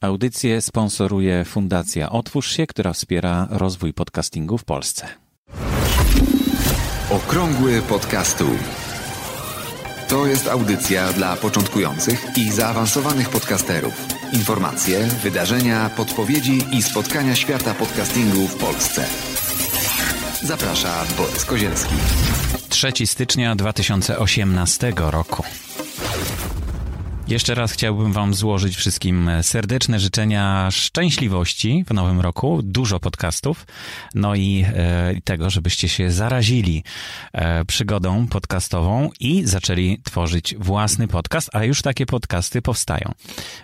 Audycję sponsoruje Fundacja Otwórz się, która wspiera rozwój podcastingu w Polsce. Okrągły podcastu. To jest audycja dla początkujących i zaawansowanych podcasterów. Informacje, wydarzenia, podpowiedzi i spotkania świata podcastingu w Polsce. Zaprasza Borys Kozielski. 3 stycznia 2018 roku. Jeszcze raz chciałbym Wam złożyć wszystkim serdeczne życzenia szczęśliwości w nowym roku, dużo podcastów, no i e, tego, żebyście się zarazili e, przygodą podcastową i zaczęli tworzyć własny podcast, a już takie podcasty powstają.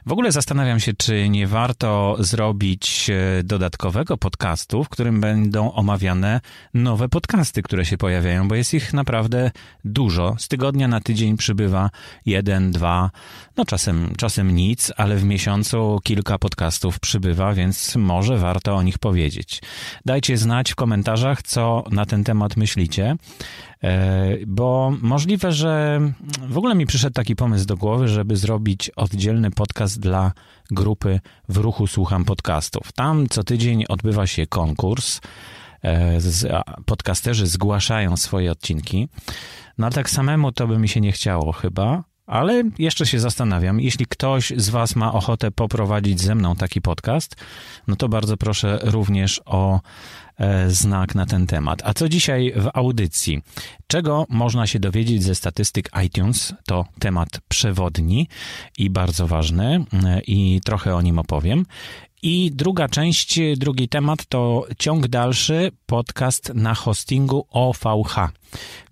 W ogóle zastanawiam się, czy nie warto zrobić e, dodatkowego podcastu, w którym będą omawiane nowe podcasty, które się pojawiają, bo jest ich naprawdę dużo. Z tygodnia na tydzień przybywa jeden, dwa, no czasem, czasem nic, ale w miesiącu kilka podcastów przybywa, więc może warto o nich powiedzieć. Dajcie znać w komentarzach, co na ten temat myślicie, e, bo możliwe, że w ogóle mi przyszedł taki pomysł do głowy, żeby zrobić oddzielny podcast dla grupy W Ruchu Słucham Podcastów. Tam co tydzień odbywa się konkurs. E, podcasterzy zgłaszają swoje odcinki. No ale tak samemu to by mi się nie chciało chyba, ale jeszcze się zastanawiam, jeśli ktoś z Was ma ochotę poprowadzić ze mną taki podcast, no to bardzo proszę również o znak na ten temat. A co dzisiaj w audycji? Czego można się dowiedzieć ze statystyk iTunes? To temat przewodni i bardzo ważny e, i trochę o nim opowiem. I druga część, drugi temat to ciąg dalszy podcast na hostingu OVH.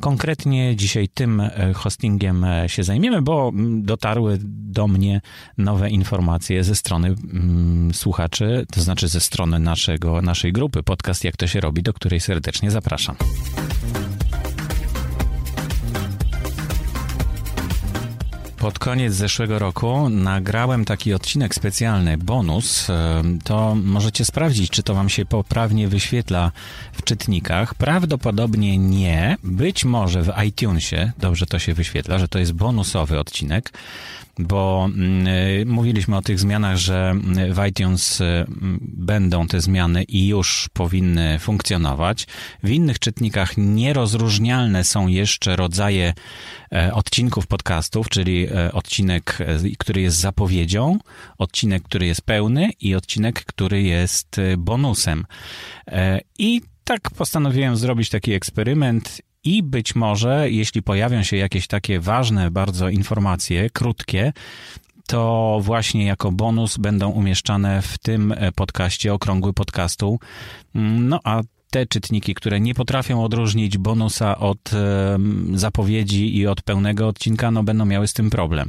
Konkretnie dzisiaj tym e, hostingiem e, się zajmiemy, bo mm, dotarły do mnie nowe informacje ze strony mm, słuchaczy, to znaczy ze strony naszego, naszej grupy podcast Jak to się robi, do której serdecznie zapraszam. Pod koniec zeszłego roku nagrałem taki odcinek specjalny, bonus. To możecie sprawdzić, czy to Wam się poprawnie wyświetla w czytnikach. Prawdopodobnie nie. Być może w iTunesie dobrze to się wyświetla, że to jest bonusowy odcinek bo mm, y, mówiliśmy o tych zmianach, że w iTunes y, będą te zmiany i już powinny funkcjonować. W innych czytnikach nierozróżnialne są jeszcze rodzaje e, odcinków podcastów, czyli e, odcinek, e, który jest zapowiedzią, odcinek, który jest pełny i odcinek, który jest bonusem. I tak postanowiłem zrobić taki eksperyment i być może, jeśli pojawią się jakieś takie ważne bardzo informacje, krótkie, to właśnie jako bonus będą umieszczane w tym podcaście, okrągły podcastu. No a te czytniki, które nie potrafią odróżnić bonusa od zapowiedzi i od pełnego odcinka, no będą miały z tym problem.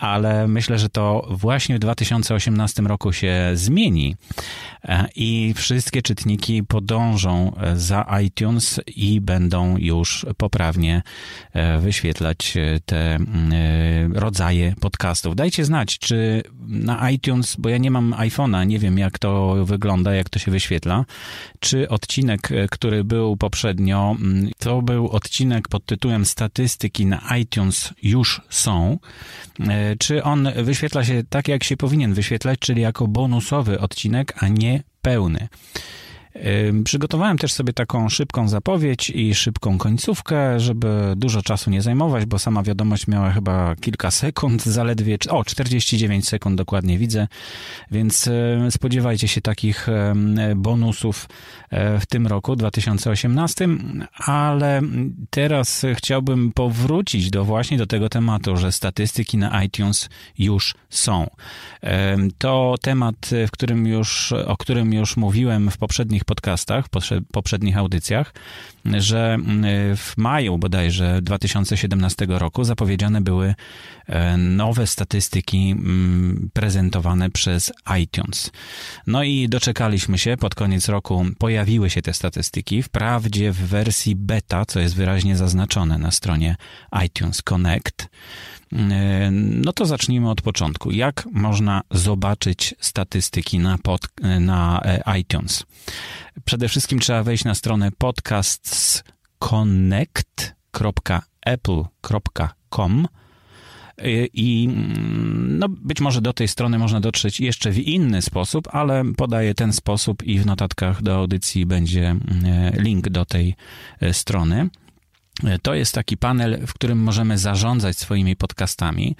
Ale myślę, że to właśnie w 2018 roku się zmieni e, i wszystkie czytniki podążą e, za iTunes i będą już poprawnie e, wyświetlać te rodzaje podcastów. Dajcie znać, czy na iTunes, bo ja nie mam iPhone'a, nie wiem jak to wygląda, jak to się wyświetla, czy odcinek odcinek, e, który był poprzednio, mm, to był odcinek pod tytułem Statystyki na iTunes już są. E, czy on wyświetla się tak, jak się powinien wyświetlać, czyli jako bonusowy odcinek, a nie pełny? Przygotowałem też sobie taką szybką zapowiedź i szybką końcówkę, żeby dużo czasu nie zajmować, bo sama wiadomość miała chyba kilka sekund, zaledwie, o 49 sekund dokładnie widzę, więc spodziewajcie się takich bonusów e, w tym roku 2018, ale teraz chciałbym powrócić do właśnie do tego tematu, że statystyki na iTunes już są. To temat, w którym już, o którym już mówiłem w poprzednich podcastach, w poprzednich audycjach, że mm, w maju bodajże 2017 roku zapowiedziane były e, nowe statystyki mm, prezentowane przez iTunes. No i doczekaliśmy się, pod koniec roku pojawiły się te statystyki, wprawdzie w wersji beta, co jest wyraźnie zaznaczone na stronie iTunes Connect. E, no to zacznijmy od początku. Jak można zobaczyć statystyki na, pod, na e, iTunes? Przede wszystkim trzeba wejść na stronę podcastsconnect.apple.com i mm, no, być może do tej strony można dotrzeć jeszcze w inny sposób, ale podaję ten sposób i w notatkach do audycji będzie link do tej strony. To jest taki panel, w którym możemy zarządzać swoimi podcastami.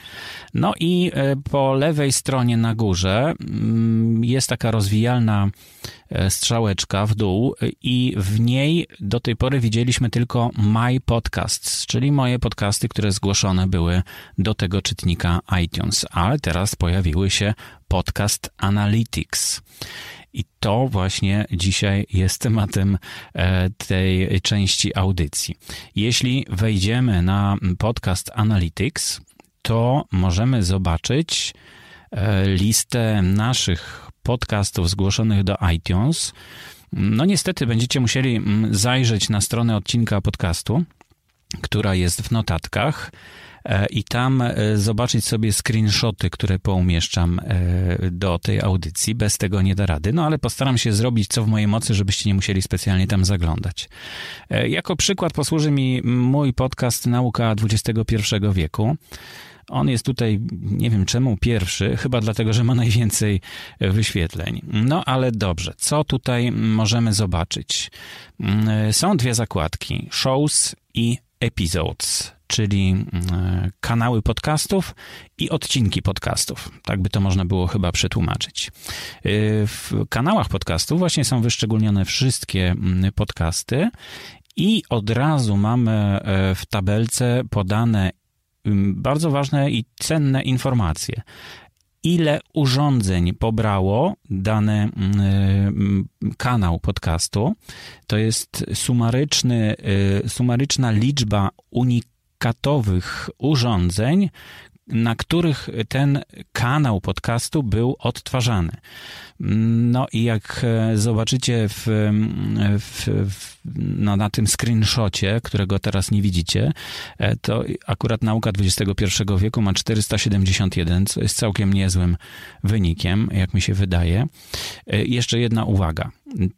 No i e, po lewej stronie na górze mm, jest taka rozwijalna e, strzałeczka w dół i w niej do tej pory widzieliśmy tylko My Podcasts, czyli moje podcasty, które zgłoszone były do tego czytnika iTunes, ale teraz pojawiły się Podcast Analytics. I to właśnie dzisiaj jest tematem e, tej części audycji. Jeśli wejdziemy na podcast Analytics, to możemy zobaczyć e, listę naszych podcastów zgłoszonych do iTunes. No niestety będziecie musieli zajrzeć na stronę odcinka podcastu, która jest w notatkach. E, i tam e, zobaczyć sobie screenshoty, które poumieszczam e, do tej audycji. Bez tego nie da rady, no ale postaram się zrobić co w mojej mocy, żebyście nie musieli specjalnie tam zaglądać. Jako przykład posłuży mi mój podcast Nauka XXI wieku. On jest tutaj, nie wiem czemu, pierwszy, chyba dlatego, że ma najwięcej wyświetleń. No ale dobrze, co tutaj możemy zobaczyć? Mm, są dwie zakładki: shows i episodes czyli e, kanały podcastów i odcinki podcastów. Tak by to można było chyba przetłumaczyć. E, w kanałach podcastów właśnie są wyszczególnione wszystkie podcasty i od razu mamy e, w tabelce podane bardzo ważne i cenne informacje ile urządzeń pobrało dany kanał podcastu. To jest sumaryczny, sumaryczna liczba unik katowych urządzeń, na których ten kanał podcastu był odtwarzany. No i jak e, zobaczycie w, w, w, no na tym screenshocie, którego teraz nie widzicie, e, to akurat nauka XXI wieku ma 471, co jest całkiem niezłym wynikiem, jak mi się wydaje. E, jeszcze jedna uwaga.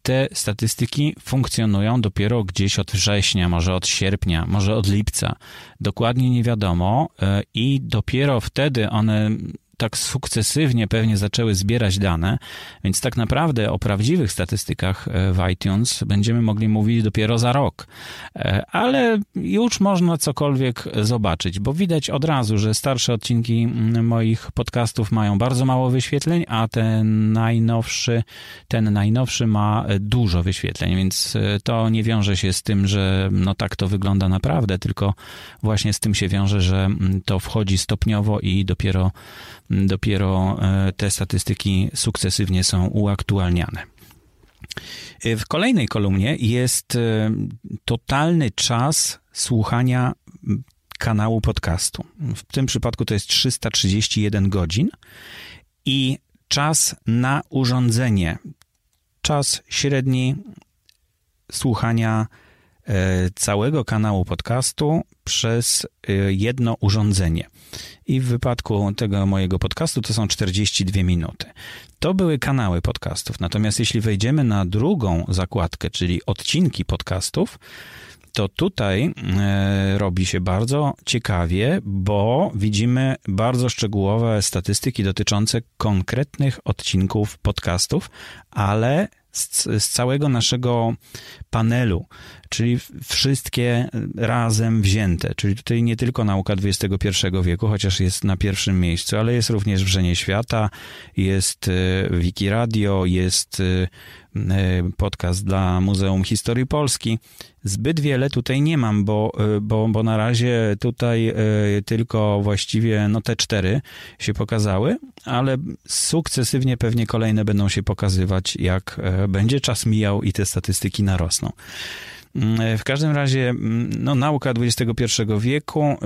Te statystyki funkcjonują dopiero gdzieś od września, może od sierpnia, może od lipca. Dokładnie nie wiadomo i dopiero wtedy one tak sukcesywnie pewnie zaczęły zbierać dane, więc tak naprawdę o prawdziwych statystykach e, w iTunes będziemy mogli mówić dopiero za rok. E, ale już można cokolwiek zobaczyć, bo widać od razu, że starsze odcinki mm, moich podcastów mają bardzo mało wyświetleń, a ten najnowszy, ten najnowszy ma dużo wyświetleń, więc e, to nie wiąże się z tym, że no tak to wygląda naprawdę, tylko właśnie z tym się wiąże, że mm, to wchodzi stopniowo i dopiero dopiero e, te statystyki sukcesywnie są uaktualniane. E, w kolejnej kolumnie jest e, totalny czas słuchania kanału podcastu. W tym przypadku to jest 331 godzin i czas na urządzenie. Czas średni słuchania całego kanału podcastu przez jedno urządzenie i w wypadku tego mojego podcastu to są 42 minuty. To były kanały podcastów. Natomiast jeśli wejdziemy na drugą zakładkę, czyli odcinki podcastów, to tutaj e, robi się bardzo ciekawie, bo widzimy bardzo szczegółowe statystyki dotyczące konkretnych odcinków podcastów, ale z, z całego naszego panelu, czyli wszystkie razem wzięte. Czyli tutaj nie tylko nauka XXI wieku, chociaż jest na pierwszym miejscu, ale jest również Wrzenie Świata, jest e, Wiki Radio, jest e, podcast dla Muzeum Historii Polski. Zbyt wiele tutaj nie mam, bo, bo, bo na razie tutaj tylko właściwie no te cztery się pokazały, ale sukcesywnie pewnie kolejne będą się pokazywać, jak będzie czas mijał i te statystyki narosną. W każdym razie, mm, no, nauka XXI wieku, y,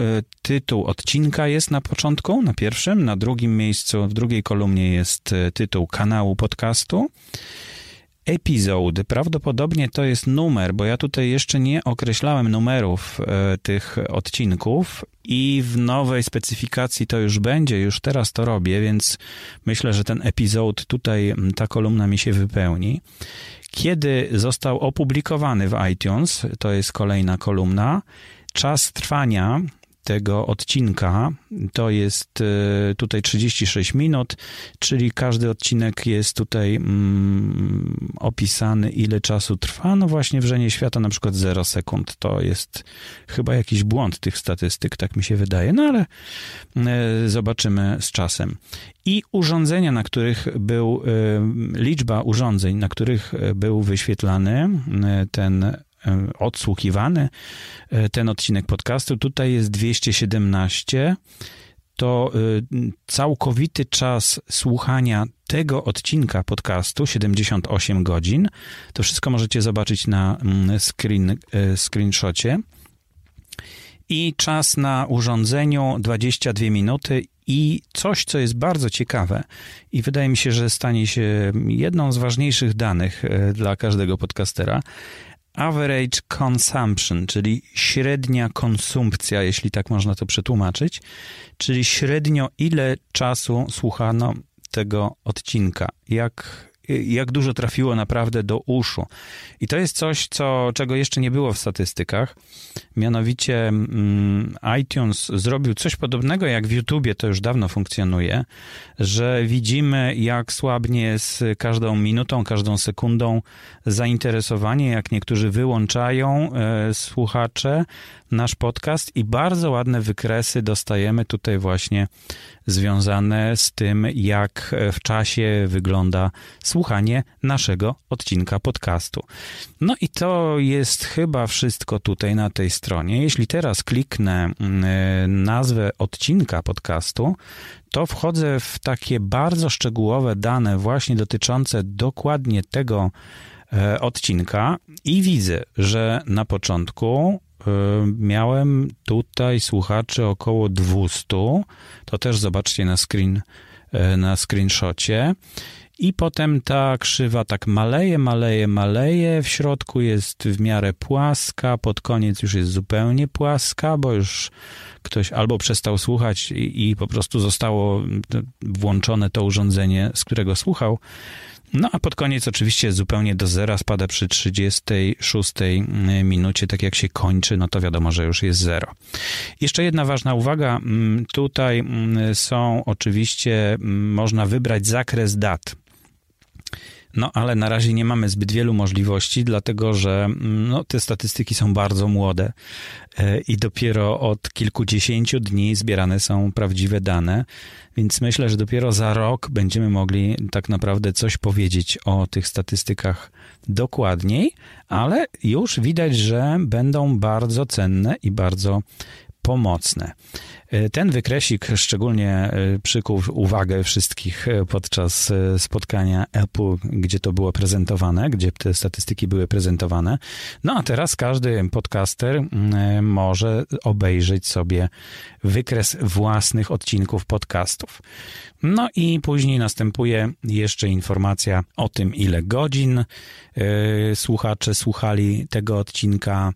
tytuł odcinka jest na początku, na pierwszym, na drugim miejscu, w drugiej kolumnie jest y, tytuł kanału podcastu. Epizody, prawdopodobnie to jest numer, bo ja tutaj jeszcze nie określałem numerów e, tych odcinków i w nowej specyfikacji to już będzie, już teraz to robię, więc myślę, że ten epizod tutaj, ta kolumna mi się wypełni. Kiedy został opublikowany w iTunes, to jest kolejna kolumna, czas trwania tego odcinka to jest e, tutaj 36 minut, czyli każdy odcinek jest tutaj mm, opisany, ile czasu trwa. No właśnie wrzenie świata na przykład 0 sekund. To jest chyba jakiś błąd tych statystyk, tak mi się wydaje, no ale e, zobaczymy z czasem. I urządzenia, na których był, e, liczba urządzeń, na których był wyświetlany ten E, odsłuchiwany e, ten odcinek podcastu. Tutaj jest 217. To e, całkowity czas słuchania tego odcinka podcastu 78 godzin. To wszystko możecie zobaczyć na mm, screen, screenshocie. I czas na urządzeniu 22 minuty i coś, co jest bardzo ciekawe i wydaje mi się, że stanie się jedną z ważniejszych danych dla każdego podcastera, average consumption, czyli średnia konsumpcja, jeśli tak można to przetłumaczyć, czyli średnio ile czasu słuchano tego odcinka, jak jak dużo trafiło naprawdę do uszu. I to jest coś, co, czego jeszcze nie było w statystykach. Mianowicie mm, iTunes zrobił coś podobnego jak w YouTubie, to już dawno funkcjonuje, że widzimy, jak słabnie z każdą minutą, każdą sekundą zainteresowanie, jak niektórzy wyłączają e, słuchacze nasz podcast i bardzo ładne wykresy dostajemy tutaj właśnie związane z tym, jak w czasie wygląda słuchanie naszego odcinka podcastu. No i to jest chyba wszystko tutaj na tej stronie. Jeśli teraz kliknę mm, nazwę odcinka podcastu, to wchodzę w takie bardzo szczegółowe dane właśnie dotyczące dokładnie tego e, odcinka i widzę, że na początku miałem tutaj słuchaczy około 200. To też zobaczcie na screen, e, na screenshocie. I potem ta krzywa tak maleje, maleje, maleje. W środku jest w miarę płaska, pod koniec już jest zupełnie płaska, bo już ktoś albo przestał słuchać i, i po prostu zostało włączone to urządzenie, z którego słuchał, no a pod koniec oczywiście zupełnie do zera spada przy 36 mm, minucie, tak jak się kończy, no to wiadomo, że już jest zero. Jeszcze jedna ważna uwaga, mm, tutaj mm, są oczywiście, można wybrać zakres dat. No, ale na razie nie mamy zbyt wielu możliwości, dlatego że no, te statystyki są bardzo młode e, i dopiero od kilkudziesięciu dni zbierane są prawdziwe dane, więc myślę, że dopiero za rok będziemy mogli tak naprawdę coś powiedzieć o tych statystykach dokładniej, ale już widać, że będą bardzo cenne i bardzo pomocne. E, ten wykresik szczególnie e, przykuł uwagę wszystkich e, podczas spotkania Apple, gdzie to było prezentowane, gdzie te statystyki były prezentowane. No a teraz każdy podcaster może obejrzeć sobie wykres własnych odcinków podcastów. No i później następuje jeszcze informacja o tym, ile godzin słuchacze słuchali tego odcinka,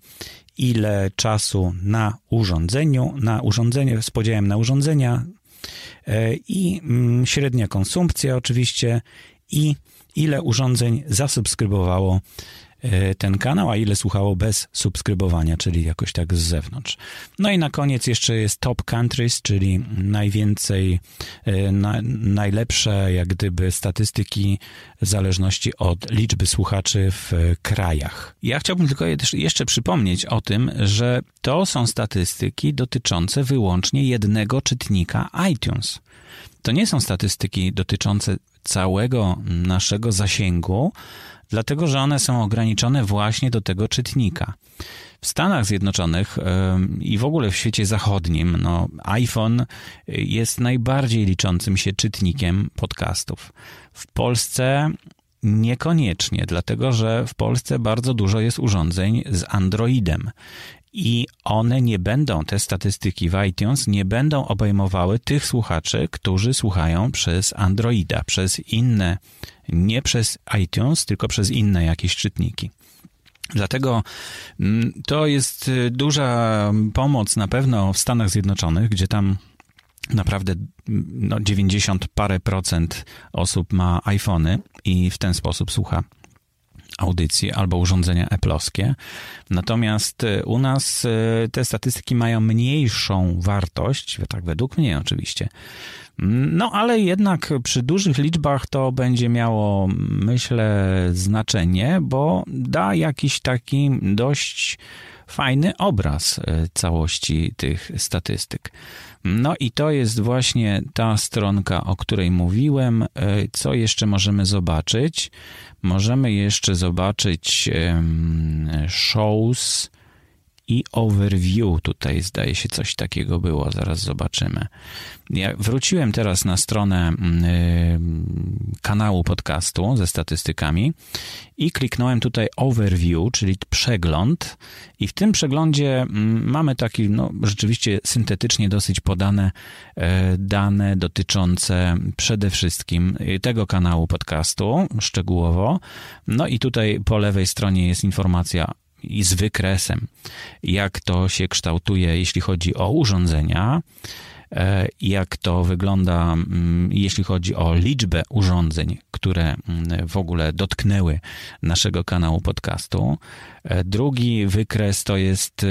ile czasu na urządzeniu, na urządzenie, z podziałem na urządzenia e, i mm, średnia konsumpcja oczywiście i ile urządzeń zasubskrybowało ten kanał, a ile słuchało bez subskrybowania, czyli jakoś tak z zewnątrz. No i na koniec jeszcze jest top countries, czyli najwięcej, e, na, najlepsze jak gdyby statystyki w zależności od liczby słuchaczy w krajach. Ja chciałbym tylko jeszcze przypomnieć o tym, że to są statystyki dotyczące wyłącznie jednego czytnika iTunes. To nie są statystyki dotyczące całego naszego zasięgu, dlatego że one są ograniczone właśnie do tego czytnika. W Stanach Zjednoczonych i w ogóle w świecie zachodnim, no, iPhone jest najbardziej liczącym się czytnikiem podcastów. W Polsce niekoniecznie, dlatego że w Polsce bardzo dużo jest urządzeń z Androidem i one nie będą, te statystyki w iTunes nie będą obejmowały tych słuchaczy, którzy słuchają przez Androida, przez inne, nie przez iTunes, tylko przez inne jakieś czytniki. Dlatego mm, to jest y, duża pomoc na pewno w Stanach Zjednoczonych, gdzie tam naprawdę no, 90 parę procent osób ma iPhony i w ten sposób słucha audycji albo urządzenia eplowskie. Natomiast u nas te statystyki mają mniejszą wartość, tak według mnie oczywiście. No, ale jednak przy dużych liczbach to będzie miało, myślę, znaczenie, bo da jakiś taki dość fajny obraz e, całości tych statystyk. No i to jest właśnie ta stronka, o której mówiłem. E, co jeszcze możemy zobaczyć? Możemy jeszcze zobaczyć shows i overview. Tutaj zdaje się coś takiego było, zaraz zobaczymy. Ja wróciłem teraz na stronę y, kanału podcastu ze statystykami i kliknąłem tutaj overview, czyli przegląd i w tym przeglądzie mm, mamy taki, no rzeczywiście syntetycznie dosyć podane e, dane dotyczące przede wszystkim tego kanału podcastu szczegółowo. No i tutaj po lewej stronie jest informacja i z wykresem, jak to się kształtuje, jeśli chodzi o urządzenia, e, jak to wygląda, mm, jeśli chodzi o liczbę urządzeń, które mm, w ogóle dotknęły naszego kanału podcastu. E, drugi wykres to jest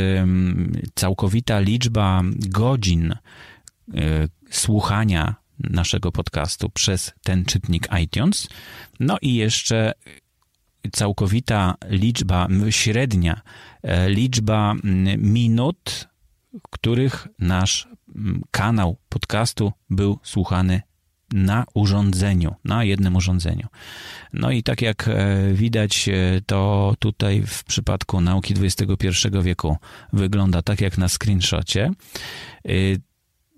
całkowita liczba godzin e, słuchania naszego podcastu przez ten czytnik iTunes. No i jeszcze całkowita liczba, średnia e, liczba minut, których nasz kanał podcastu był słuchany na urządzeniu, na jednym urządzeniu. No i tak jak e, widać, e, to tutaj w przypadku nauki XXI wieku wygląda tak jak na screenshocie.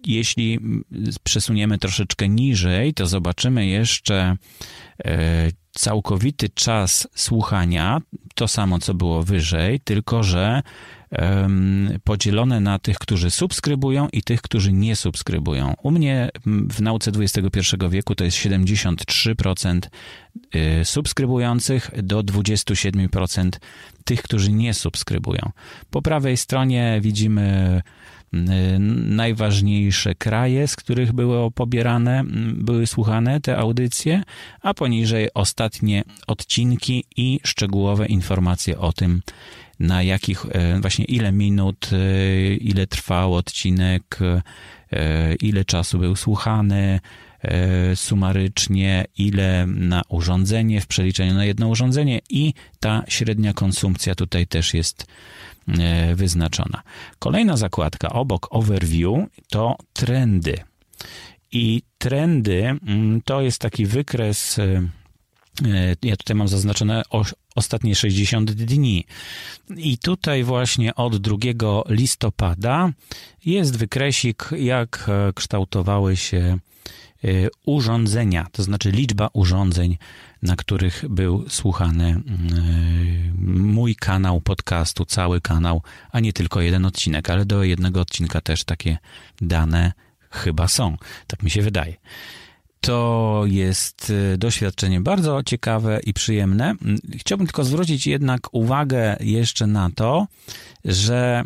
Jeśli przesuniemy troszeczkę niżej, to zobaczymy jeszcze całkowity czas słuchania, to samo co było wyżej, tylko że podzielone na tych, którzy subskrybują i tych, którzy nie subskrybują. U mnie w nauce XXI wieku to jest 73% y, subskrybujących do 27% tych, którzy nie subskrybują. Po prawej stronie widzimy najważniejsze kraje, z których były pobierane, były słuchane te audycje, a poniżej ostatnie odcinki i szczegółowe informacje o tym, na jakich, y, właśnie ile minut, y, ile trwał odcinek, ile czasu był słuchany, sumarycznie, ile na urządzenie, w przeliczeniu na jedno urządzenie i ta średnia konsumpcja tutaj też jest wyznaczona. Kolejna zakładka obok overview to trendy. I trendy mm, to jest taki wykres, e, e, ja tutaj mam zaznaczone ostatnie 60 dni. I tutaj właśnie od 2 listopada jest wykresik, jak kształtowały się urządzenia, to znaczy liczba urządzeń na których był słuchany mm, mój kanał podcastu, cały kanał, a nie tylko jeden odcinek, ale do jednego odcinka też takie dane chyba są. Tak mi się wydaje. To jest y, doświadczenie bardzo ciekawe i przyjemne. Chciałbym tylko zwrócić jednak uwagę jeszcze na to, że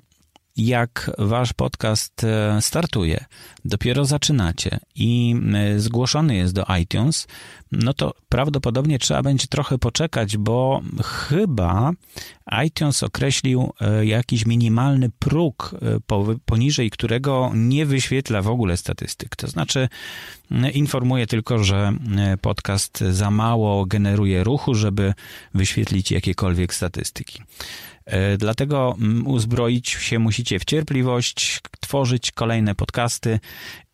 jak wasz podcast e, startuje, dopiero zaczynacie i e, zgłoszony jest do iTunes, no to prawdopodobnie trzeba będzie trochę poczekać, bo chyba iTunes określił e, jakiś minimalny próg, poniżej którego nie wyświetla w ogóle statystyk. To znaczy, informuje tylko, że podcast za mało generuje ruchu, żeby wyświetlić jakiekolwiek statystyki. E, dlatego mm, uzbroić się musicie w cierpliwość, tworzyć kolejne podcasty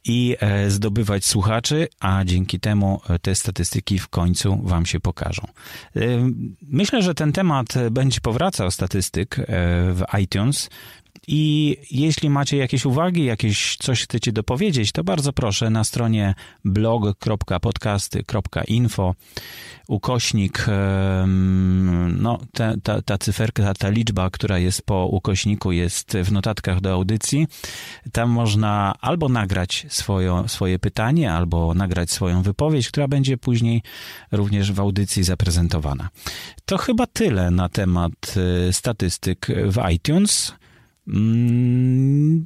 i e, zdobywać słuchaczy, a dzięki temu e, te statystyki w końcu Wam się pokażą. Myślę, że ten temat będzie powracał statystyk w iTunes. I jeśli macie jakieś uwagi, jakieś coś chcecie dopowiedzieć, to bardzo proszę na stronie blog.podcasty.info ukośnik, no ta, ta, ta cyferka, ta liczba, która jest po ukośniku jest w notatkach do audycji. Tam można albo nagrać swoje, swoje pytanie, albo nagrać swoją wypowiedź, która będzie później również w audycji zaprezentowana. To chyba tyle na temat e, statystyk w iTunes. Mm,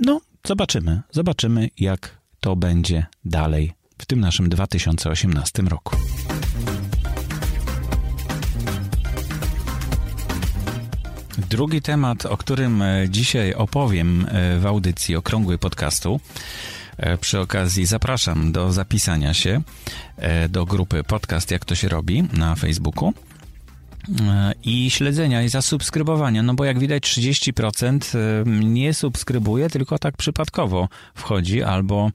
no, zobaczymy. Zobaczymy, jak to będzie dalej w tym naszym 2018 roku. Drugi temat, o którym e, dzisiaj opowiem e, w audycji Okrągły Podcastu. E, przy okazji zapraszam do zapisania się do grupy Podcast Jak to się robi na Facebooku i śledzenia i zasubskrybowania, no bo jak widać 30% nie subskrybuje, tylko tak przypadkowo wchodzi albo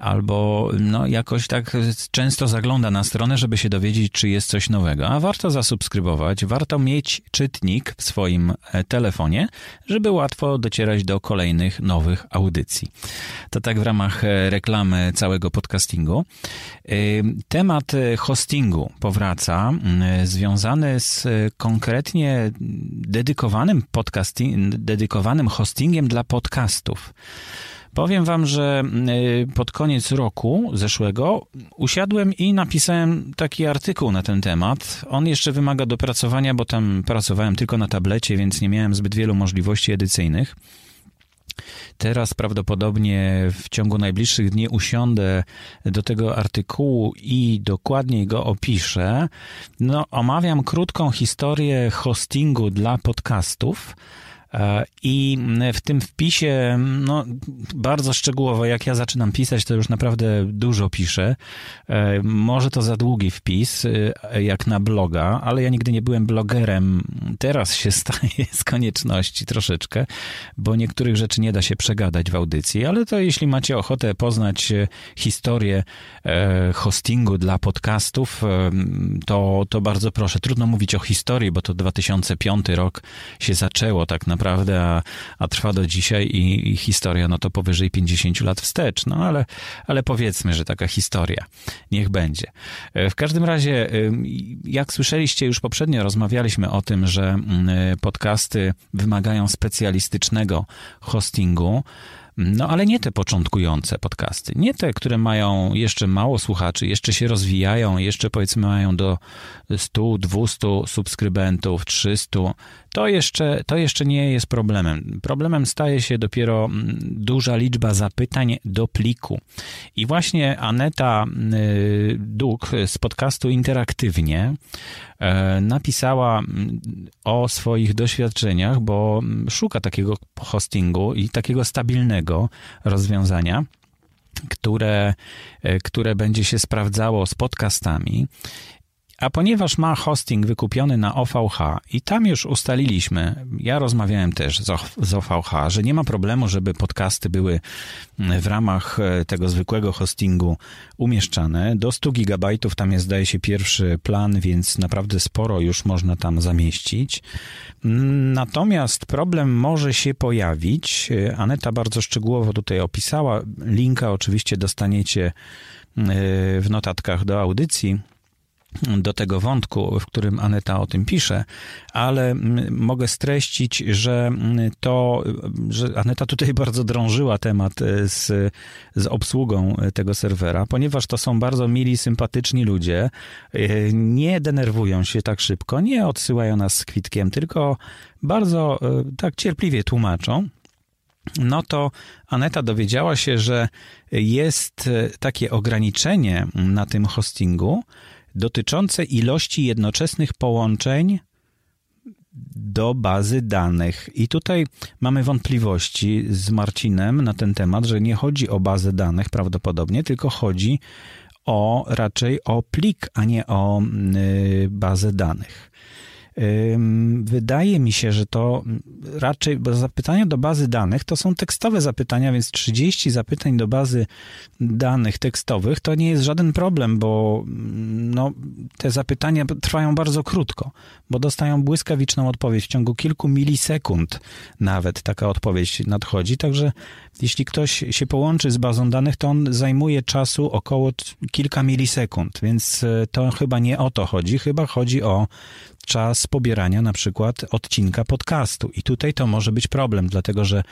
albo no, jakoś tak często zagląda na stronę, żeby się dowiedzieć, czy jest coś nowego. A warto zasubskrybować, warto mieć czytnik w swoim e, telefonie, żeby łatwo docierać do kolejnych nowych audycji. To tak w ramach e, reklamy całego podcastingu. E, temat hostingu powraca, związany z konkretnie dedykowanym podcasting, dedykowanym hostingiem dla podcastów. Powiem wam, że y, pod koniec roku zeszłego usiadłem i napisałem taki artykuł na ten temat. On jeszcze wymaga dopracowania, bo tam pracowałem tylko na tablecie, więc nie miałem zbyt wielu możliwości edycyjnych. Teraz prawdopodobnie w ciągu najbliższych dni usiądę do tego artykułu i dokładniej go opiszę. No, omawiam krótką historię hostingu dla podcastów I w tym wpisie, no, bardzo szczegółowo, jak ja zaczynam pisać, to już naprawdę dużo piszę. E, może to za długi wpis, e, jak na bloga, ale ja nigdy nie byłem blogerem. Teraz się staje z konieczności troszeczkę, bo niektórych rzeczy nie da się przegadać w audycji, ale to jeśli macie ochotę poznać historię hostingu dla podcastów, to, to bardzo proszę. Trudno mówić o historii, bo to 2005 rok się zaczęło tak naprawdę naprawdę, a, a trwa do dzisiaj i, i, historia no to powyżej 50 lat wstecz. No ale, ale powiedzmy, że taka historia. Niech będzie. E, w każdym razie, jak słyszeliście już poprzednio, rozmawialiśmy o tym, że podcasty wymagają specjalistycznego hostingu. No ale nie te początkujące podcasty, nie te, które mają jeszcze mało słuchaczy, jeszcze się rozwijają, jeszcze powiedzmy mają do 100, 200 subskrybentów, 300. To jeszcze, to jeszcze nie jest problemem. Problemem staje się dopiero mm, duża liczba zapytań do pliku. I właśnie Aneta y, Duk z podcastu Interaktywnie napisała mm, o swoich doświadczeniach, bo mm, szuka takiego hostingu i takiego stabilnego rozwiązania które, e, które będzie się sprawdzało z podcastami. A ponieważ ma hosting wykupiony na OVH i tam już ustaliliśmy, ja rozmawiałem też z OVH, że nie ma problemu, żeby podcasty były w ramach e, tego zwykłego hostingu umieszczane. Do 100 gigabajtów tam jest, zdaje się, pierwszy plan, więc naprawdę sporo już można tam zamieścić. Natomiast problem może się pojawić. E, Aneta bardzo szczegółowo tutaj opisała. Linka oczywiście dostaniecie e, w notatkach do audycji do tego wątku, w którym Aneta o tym pisze, ale mogę streścić, że to, że Aneta tutaj bardzo drążyła temat e, z, z obsługą tego serwera, ponieważ to są bardzo mili, sympatyczni ludzie, e, nie denerwują się tak szybko, nie odsyłają nas z kwitkiem, tylko bardzo e, tak cierpliwie tłumaczą. No to Aneta dowiedziała się, że jest takie ograniczenie na tym hostingu, dotyczące ilości jednoczesnych połączeń do bazy danych. I tutaj mamy wątpliwości z Marcinem na ten temat, że nie chodzi o bazę danych prawdopodobnie, tylko chodzi o raczej o plik, a nie o y, bazę danych. Wydaje mi się, że to raczej, bo zapytania do bazy danych to są tekstowe zapytania, więc 30 zapytań do bazy danych tekstowych to nie jest żaden problem, bo mm, no, te zapytania trwają bardzo krótko, bo dostają błyskawiczną odpowiedź w ciągu kilku milisekund nawet taka odpowiedź nadchodzi, także jeśli ktoś się połączy z bazą danych, to on zajmuje czasu około kilka milisekund, więc e, to chyba nie o to chodzi, chyba chodzi o czas pobierania na przykład odcinka podcastu. I tutaj to może być problem, dlatego że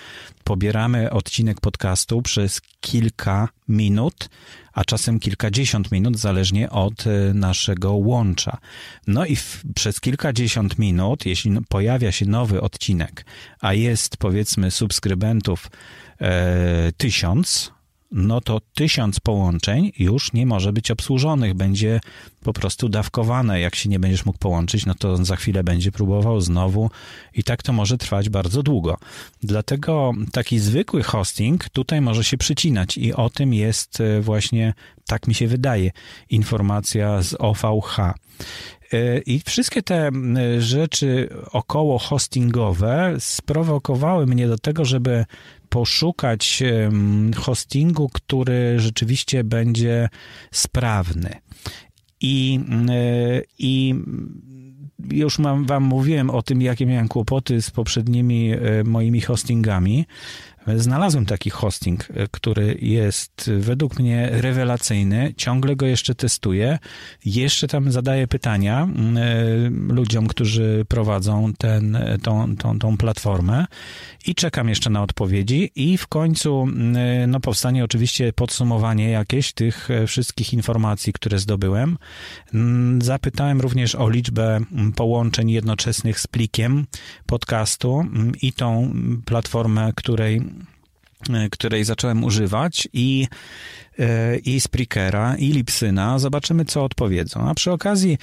pobieramy odcinek podcastu przez kilka minut, a czasem kilkadziesiąt minut, zależnie od e, naszego łącza. No i w, przez kilkadziesiąt minut, jeśli pojawia się nowy odcinek, a jest powiedzmy subskrybentów tysiąc, no to tysiąc połączeń już nie może być obsłużonych, będzie po prostu dawkowane. Jak się nie będziesz mógł połączyć, no to za chwilę będzie próbował znowu i tak to może trwać bardzo długo. Dlatego taki zwykły hosting tutaj może się przycinać i o tym jest e, właśnie, tak mi się wydaje, informacja z OVH. E, I wszystkie te rzeczy około hostingowe sprowokowały mnie do tego, żeby poszukać hostingu, który rzeczywiście będzie sprawny. I, e, i już mam, wam mówiłem o tym, jakie miałem kłopoty z poprzednimi e, moimi hostingami. Znalazłem taki hosting, e, który jest według mnie rewelacyjny. Ciągle go jeszcze testuję. Jeszcze tam zadaję pytania e, ludziom, którzy prowadzą ten, tą, tą, tą platformę i czekam jeszcze na odpowiedzi. I w końcu e, no, powstanie oczywiście podsumowanie jakieś tych wszystkich informacji, które zdobyłem. Zapytałem również o liczbę połączeń jednoczesnych z plikiem podcastu i tą platformę, której E, której zacząłem używać i, e, i Spreakera, i Lipsyna. Zobaczymy, co odpowiedzą. A przy okazji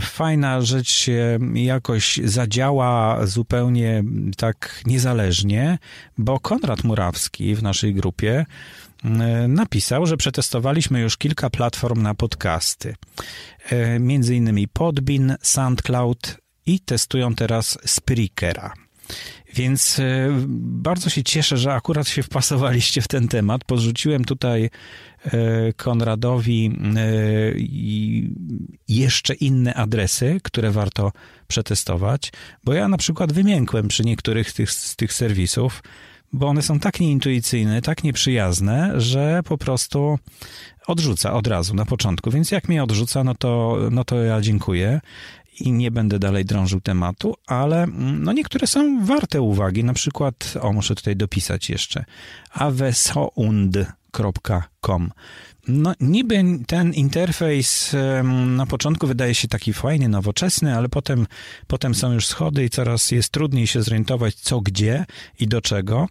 fajna rzecz jakoś zadziała zupełnie tak niezależnie, bo Konrad Murawski w naszej grupie e, napisał, że przetestowaliśmy już kilka platform na podcasty. Między innymi Podbean, SoundCloud i testują teraz Spreakera. Więc e, bardzo się cieszę, że akurat się wpasowaliście w ten temat. Podrzuciłem tutaj e, Konradowi e, jeszcze inne adresy, które warto przetestować, bo ja na przykład wymiękłem przy niektórych tych, z tych serwisów, bo one są tak nieintuicyjne, tak nieprzyjazne, że po prostu odrzuca od razu na początku. Więc jak mnie odrzuca, no to, no to ja dziękuję i nie będę dalej drążył tematu, ale mm, no niektóre są warte uwagi. Na przykład, o muszę tutaj dopisać jeszcze, avesound.com. No niby ten interfejs na początku wydaje się taki fajny, nowoczesny, ale potem, potem są już schody i coraz jest trudniej się zorientować co gdzie i do czego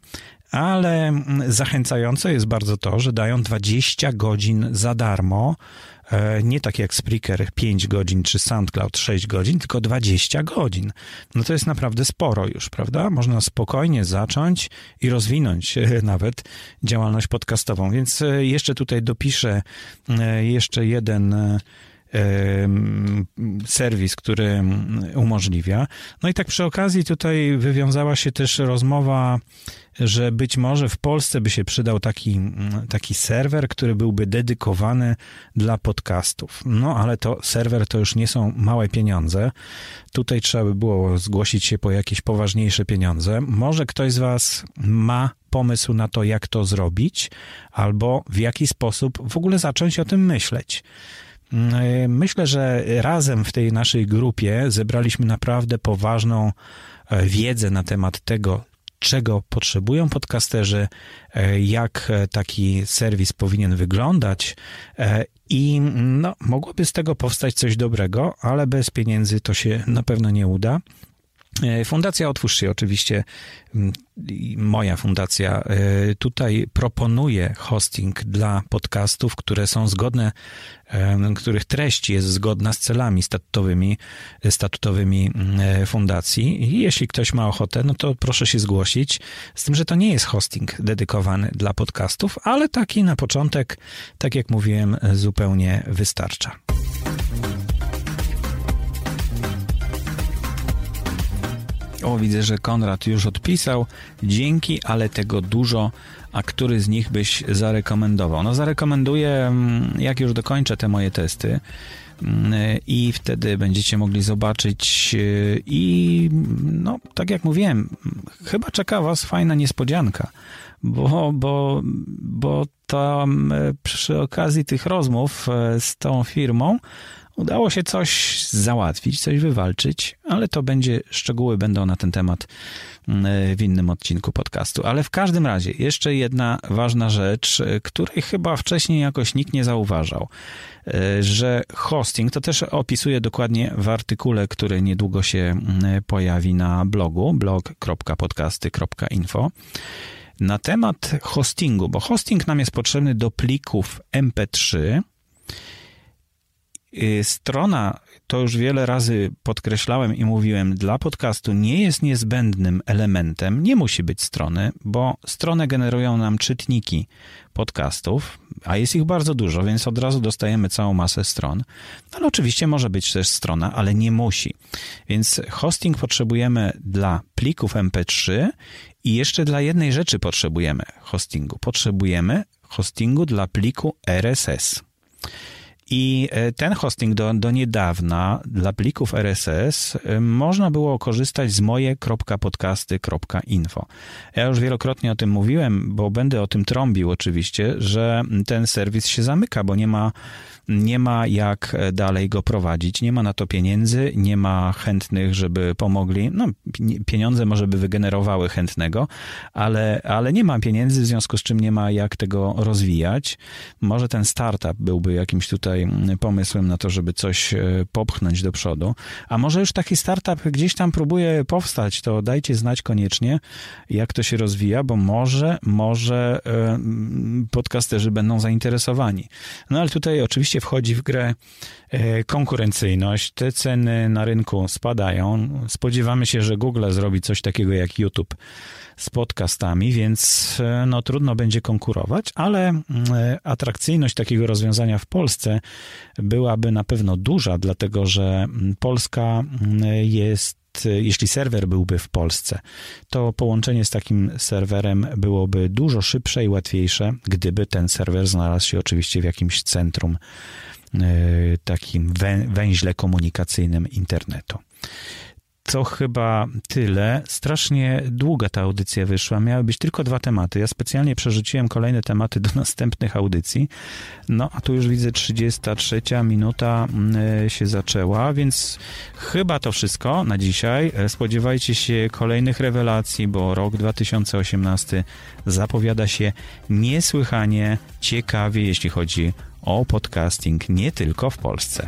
ale mm, zachęcające jest bardzo to, że dają 20 godzin za darmo nie tak jak Spreaker 5 godzin czy SoundCloud 6 godzin, tylko 20 godzin. No to jest naprawdę sporo już, prawda? Można spokojnie zacząć i rozwinąć e, nawet działalność podcastową. Więc e, jeszcze tutaj dopiszę jeszcze jeden serwis, który umożliwia. No i tak przy okazji tutaj wywiązała się też rozmowa że być może w Polsce by się przydał taki, taki serwer, który byłby dedykowany dla podcastów. No ale to serwer to już nie są małe pieniądze. Tutaj trzeba by było zgłosić się po jakieś poważniejsze pieniądze. Może ktoś z Was ma pomysł na to, jak to zrobić, albo w jaki sposób w ogóle zacząć o tym myśleć. Myślę, że razem w tej naszej grupie zebraliśmy naprawdę poważną e, wiedzę na temat tego, czego potrzebują podcasterzy, e, jak e, taki serwis powinien wyglądać e, i no, mogłoby z tego powstać coś dobrego, ale bez pieniędzy to się na pewno nie uda. E, fundacja Otwórz się, oczywiście moja fundacja e, tutaj proponuje hosting dla podcastów, które są zgodne, e, których treść jest zgodna z celami statutowymi, statutowymi fundacji. I jeśli ktoś ma ochotę, no to proszę się zgłosić. Z tym, że to nie jest hosting dedykowany dla podcastów, ale taki na początek, tak jak mówiłem, zupełnie wystarcza. O, widzę, że Konrad już odpisał. Dzięki, ale tego dużo. A który z nich byś zarekomendował? No, zarekomenduję, mm, jak już dokończę te moje testy mm, i wtedy będziecie mogli zobaczyć y, i no, tak jak mówiłem, chyba czeka was fajna niespodzianka, bo, bo, bo tam y, przy okazji tych rozmów y, z tą firmą Udało się coś załatwić, coś wywalczyć, ale to będzie, szczegóły będą na ten temat mm, w innym odcinku podcastu. Ale w każdym razie, jeszcze jedna ważna rzecz, której chyba wcześniej jakoś nikt nie zauważał, e, że hosting, to też opisuję dokładnie w artykule, który niedługo się mm, pojawi na blogu blog.podcasty.info na temat hostingu, bo hosting nam jest potrzebny do plików MP3. Y, strona, to już wiele razy podkreślałem i mówiłem, dla podcastu nie jest niezbędnym elementem, nie musi być strony, bo strony generują nam czytniki podcastów, a jest ich bardzo dużo, więc od razu dostajemy całą masę stron. Ale oczywiście może być też strona, ale nie musi. Więc hosting potrzebujemy dla plików MP3 i jeszcze dla jednej rzeczy potrzebujemy hostingu. Potrzebujemy hostingu dla pliku RSS. I e, ten hosting do, do niedawna dla plików RSS e, można było korzystać z moje.podcasty.info. Ja już wielokrotnie o tym mówiłem, bo będę o tym trąbił oczywiście, że ten serwis się zamyka, bo nie ma nie ma jak e, dalej go prowadzić, nie ma na to pieniędzy, nie ma chętnych, żeby pomogli. No, pieniądze może by wygenerowały chętnego, ale, ale nie ma pieniędzy, w związku z czym nie ma jak tego rozwijać. Może ten startup byłby jakimś tutaj pomysłem na to, żeby coś e, popchnąć do przodu, a może już taki startup gdzieś tam próbuje powstać, to dajcie znać koniecznie, jak to się rozwija, bo może, może e, podcasterzy będą zainteresowani. No ale tutaj oczywiście oczywiście wchodzi w grę e, konkurencyjność. Te ceny na rynku spadają. Spodziewamy się, że Google zrobi coś takiego jak YouTube z podcastami, więc e, no, trudno będzie konkurować, ale e, atrakcyjność takiego rozwiązania w Polsce byłaby na pewno duża, dlatego że Polska jest jeśli serwer byłby w Polsce, to połączenie z takim serwerem byłoby dużo szybsze i łatwiejsze, gdyby ten serwer znalazł się oczywiście w jakimś centrum, e, takim węźle komunikacyjnym internetu. To chyba tyle. Strasznie długa ta audycja wyszła. Miały być tylko dwa tematy. Ja specjalnie przerzuciłem kolejne tematy do następnych audycji. No, a tu już widzę 33 minuta mm, się zaczęła, więc chyba to wszystko na dzisiaj. Spodziewajcie się kolejnych rewelacji, bo rok 2018 zapowiada się niesłychanie ciekawie, jeśli chodzi o podcasting, nie tylko w Polsce.